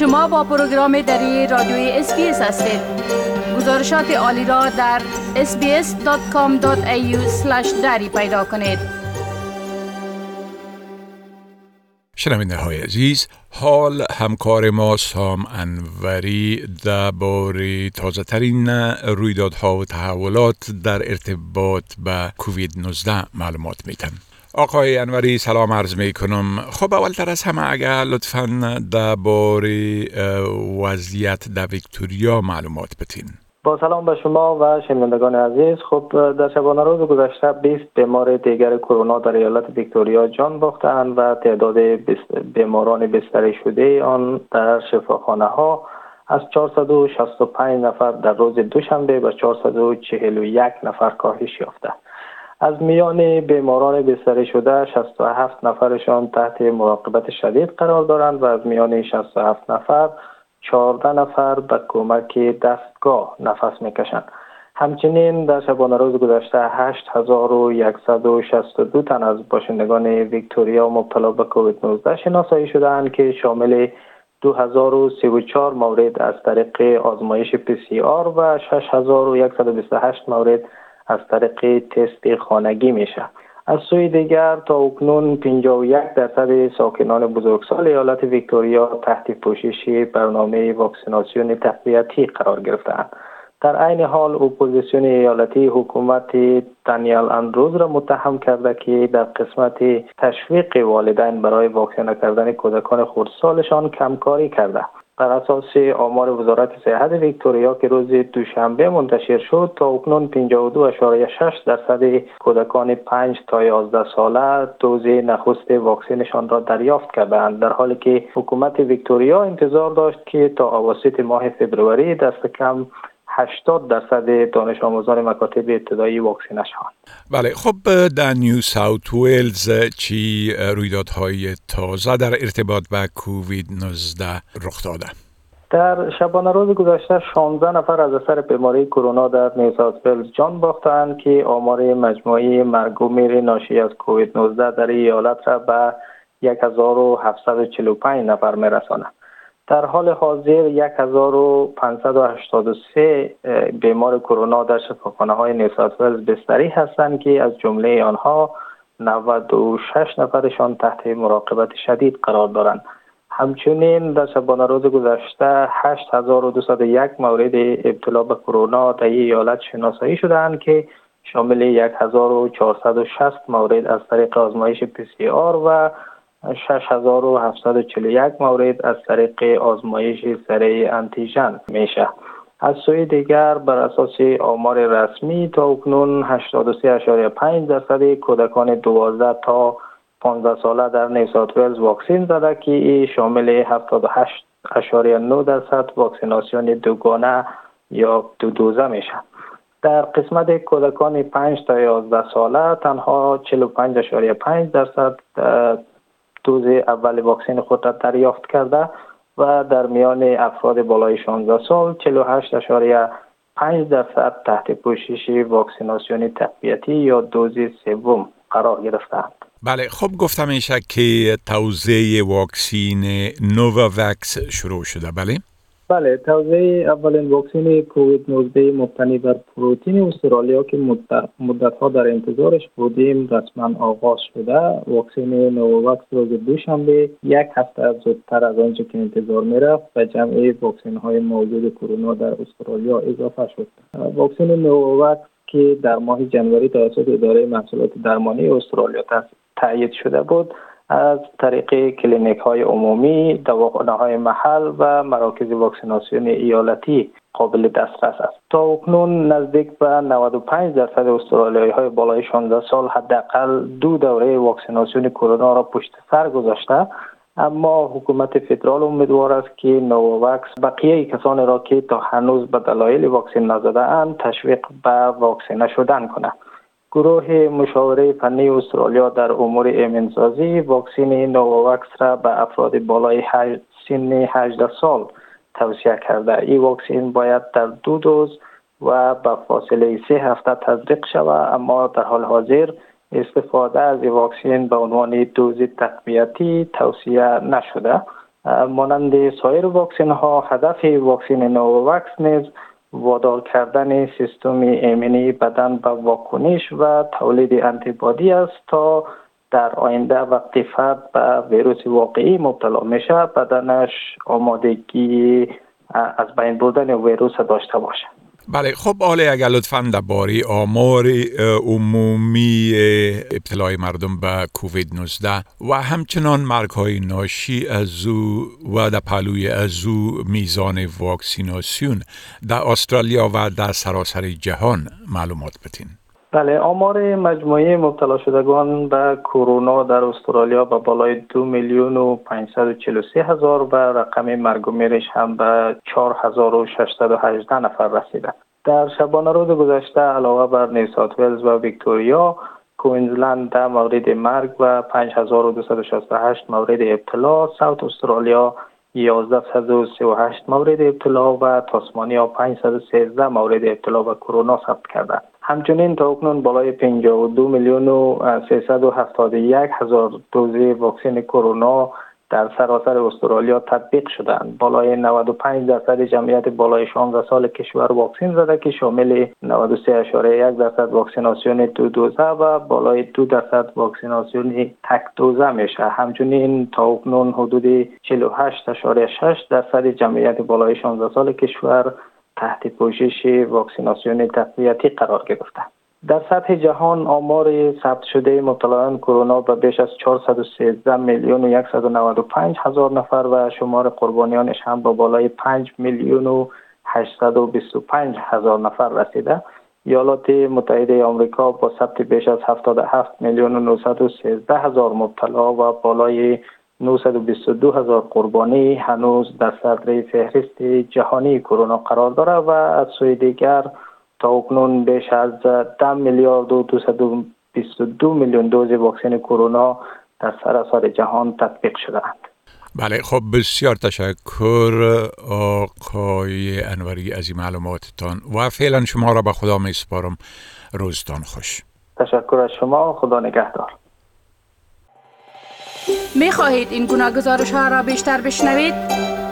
شما با پروگرام دری رادیوی SBS هستید. گزارشات عالی را در sbs.com.au/dari پیدا کنید. شنونده های عزیز حال همکار ما سام انوری درباره تازه ترین رویدادها و تحولات در ارتباط به کووید 19 معلومات میتن آقای انوری سلام عرض می کنم خب اولتر از همه اگر لطفا درباره وضعیت در ویکتوریا معلومات بتین با سلام به شما و شنوندگان عزیز. خب در شبانه روز گذشته 20 بیمار دیگر کرونا در ایالت ویکتوریا جان باختند و تعداد بیماران بستری شده آن در شفاخانه ها از 465 نفر در روز دوشنبه به 441 نفر کاهش یافته. از میان بیماران بستری شده 67 نفرشان تحت مراقبت شدید قرار دارند و از میان 67 نفر 14 نفر به کمک دستگاه نفس می‌کشند. همچنین در شبانه روز گذشته 8162 تن از باشندگان ویکتوریا مبتلا به کووید 19 شناسایی شدند که شامل 2034 مورد از طریق آزمایش پی سی آر و 6128 مورد از طریق تست خانگی میشه. از سوی دیگر تا اکنون 51 درصد ساکنان بزرگسال ایالت ویکتوریا تحت پوشش برنامه واکسیناسیون تقویتی قرار گرفتند در عین حال اپوزیسیون ایالتی حکومت دانیال اندروز را متهم کرده که در قسمت تشویق والدین برای واکسینه کردن کودکان خردسالشان کمکاری کرده. بر اساس آمار وزارت صحت ویکتوریا که روز دوشنبه منتشر شد تا اکنون 52.6 درصد کودکان 5 تا 11 ساله دوز نخست واکسنشان را دریافت کردند در حالی که حکومت ویکتوریا انتظار داشت که تا اواسط ماه فبروری دست کم 80 درصد دانش آموزان مکاتب ابتدایی واکسینه شوند. بله خب در نیو ساوت ویلز چی رویدادهای تازه در ارتباط با کووید 19 رخ داده؟ در شبانه روز گذشته 16 نفر از اثر بیماری کرونا در نیو ساوت ویلز جان باختند که آمار مجموعی مرگ و میر ناشی از کووید 19 در ایالت را به 1745 نفر میرساند. در حال حاضر 1583 بیمار کرونا در شفاخانه های نیوساوت بستری هستند که از جمله آنها 96 نفرشان تحت مراقبت شدید قرار دارند. همچنین در شبانه روز گذشته 8201 مورد ابتلا به کرونا در ایالت شناسایی شدند که شامل 1460 مورد از طریق آزمایش پی سی آر و 6741 مورد از طریق آزمایش سره انتیژن میشه. از سوی دیگر بر اساس آمار رسمی تا اکنون 83.5 درصد کودکان 12 تا 15 ساله در نیوسات ولز واکسین زده که شامل 78.9 درصد واکسیناسیون دوگانه یا دو دوزه میشه. در قسمت کودکان 5 تا 11 ساله تنها 45.5 درصد دوز اول واکسن خود را دریافت کرده و در میان افراد بالای 16 سال 48.5 درصد تحت پوشش واکسیناسیون تقویتی یا دوز سوم قرار گرفتند. بله خب گفتم میشه که توزیع واکسین نوواکس شروع شده بله؟ بله توضیح اولین واکسن کووید 19 مبتنی بر پروتین استرالیا که مدت ها در انتظارش بودیم رسما آغاز شده. واکسن نوواکس روز دوشنبه یک هفته زودتر از آنچه که انتظار می‌رفت به جمع واکسن های موجود کرونا در استرالیا اضافه شد. واکسن نوواکس که در ماه جنوری توسط اداره محصولات درمانی استرالیا تایید شده بود از طریق کلینیک های عمومی، دواخانه های محل و مراکز واکسیناسیون ایالتی قابل دسترس است. تا اکنون نزدیک به 95 درصد استرالیایی های بالای 16 سال حداقل دو دوره واکسیناسیون کرونا را پشت سر گذاشته اما حکومت فدرال امیدوار است که Novavax بقیه کسانی را که تا هنوز به دلایل واکسن نزده اند تشویق به واکسینه شدن کند. گروه مشاوره فنی استرالیا در امور ایمنسازی واکسین نوواکس را به افراد بالای سن 18 سال توصیه کرده. این واکسین باید در دو دوز و به فاصله سه هفته تزریق شود اما در حال حاضر استفاده از این واکسین به عنوان دوز تقویتی توصیه نشده. مانند سایر واکسین ها هدف واکسین نوواکس نیز وادار کردن سیستم ایمنی بدن به واکنش و تولید انتیبادی است تا در آینده وقتی فرد به ویروس واقعی مبتلا میشه بدنش آمادگی از بین بردن ویروس داشته باشد. بله خب آله اگر لطفا باری آمار عمومی ابتلای مردم به کووید 19 و همچنان مرگ های ناشی از او و در پلوی از او میزان واکسیناسیون در استرالیا و در سراسر جهان معلومات بتین بله آمار مجموعی مبتلا شدگان به کرونا در استرالیا به بالای دو میلیون و 543 هزار و رقم مرگ و میرش هم به 4618 نفر رسیده. در شبانه روز گذشته علاوه بر نیوسات ولز و ویکتوریا کوینزلند ده مورد مرگ و 5268 مورد ابتلا ساوت استرالیا 1138 مورد ابتلا و تاسمانیا 513 مورد ابتلا به کرونا ثبت کرده. همچنین تا بالای 52 میلیون و 371 هزار دوز واکسن کرونا در سراسر استرالیا تطبیق شدند بالای 95 درصد جمعیت بالای 16 سال کشور واکسن زده که شامل 93.1 درصد واکسیناسیون دو دوزه و بالای 2 درصد واکسیناسیون تک دوزه میشه. همچنین تا اکنون حدود 48.6 درصد جمعیت بالای 16 سال کشور تحت پوشش واکسیناسیون تقویتی قرار گرفته. در سطح جهان آمار ثبت شده مبتلایان کرونا به بیش از 413 میلیون و 195 هزار نفر و شمار قربانیانش هم به بالای 5 میلیون و 825 هزار نفر رسیده. ایالات متحده آمریکا با ثبت بیش از 77 میلیون و 913 هزار مبتلا و بالای 922 هزار قربانی هنوز در صدر فهرست جهانی کرونا قرار دارد و از سوی دیگر تا اکنون بیش از 10 میلیارد و 222 میلیون دوز واکسن کرونا در سراسر جهان تطبیق شدهاند. بله خب بسیار تشکر آقای انوری از این معلوماتتان و فعلا شما را به خدا می سپارم روزتان خوش. تشکر از شما. خدا نگهدار. می خواهید این گونه گزارش ها را بیشتر بشنوید؟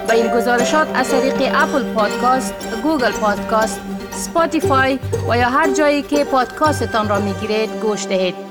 به این گزارشات از طریق Apple Podcast، Google Podcast، Spotify و یا هر جایی که پادکاستتان را می گیرید گوش دهید.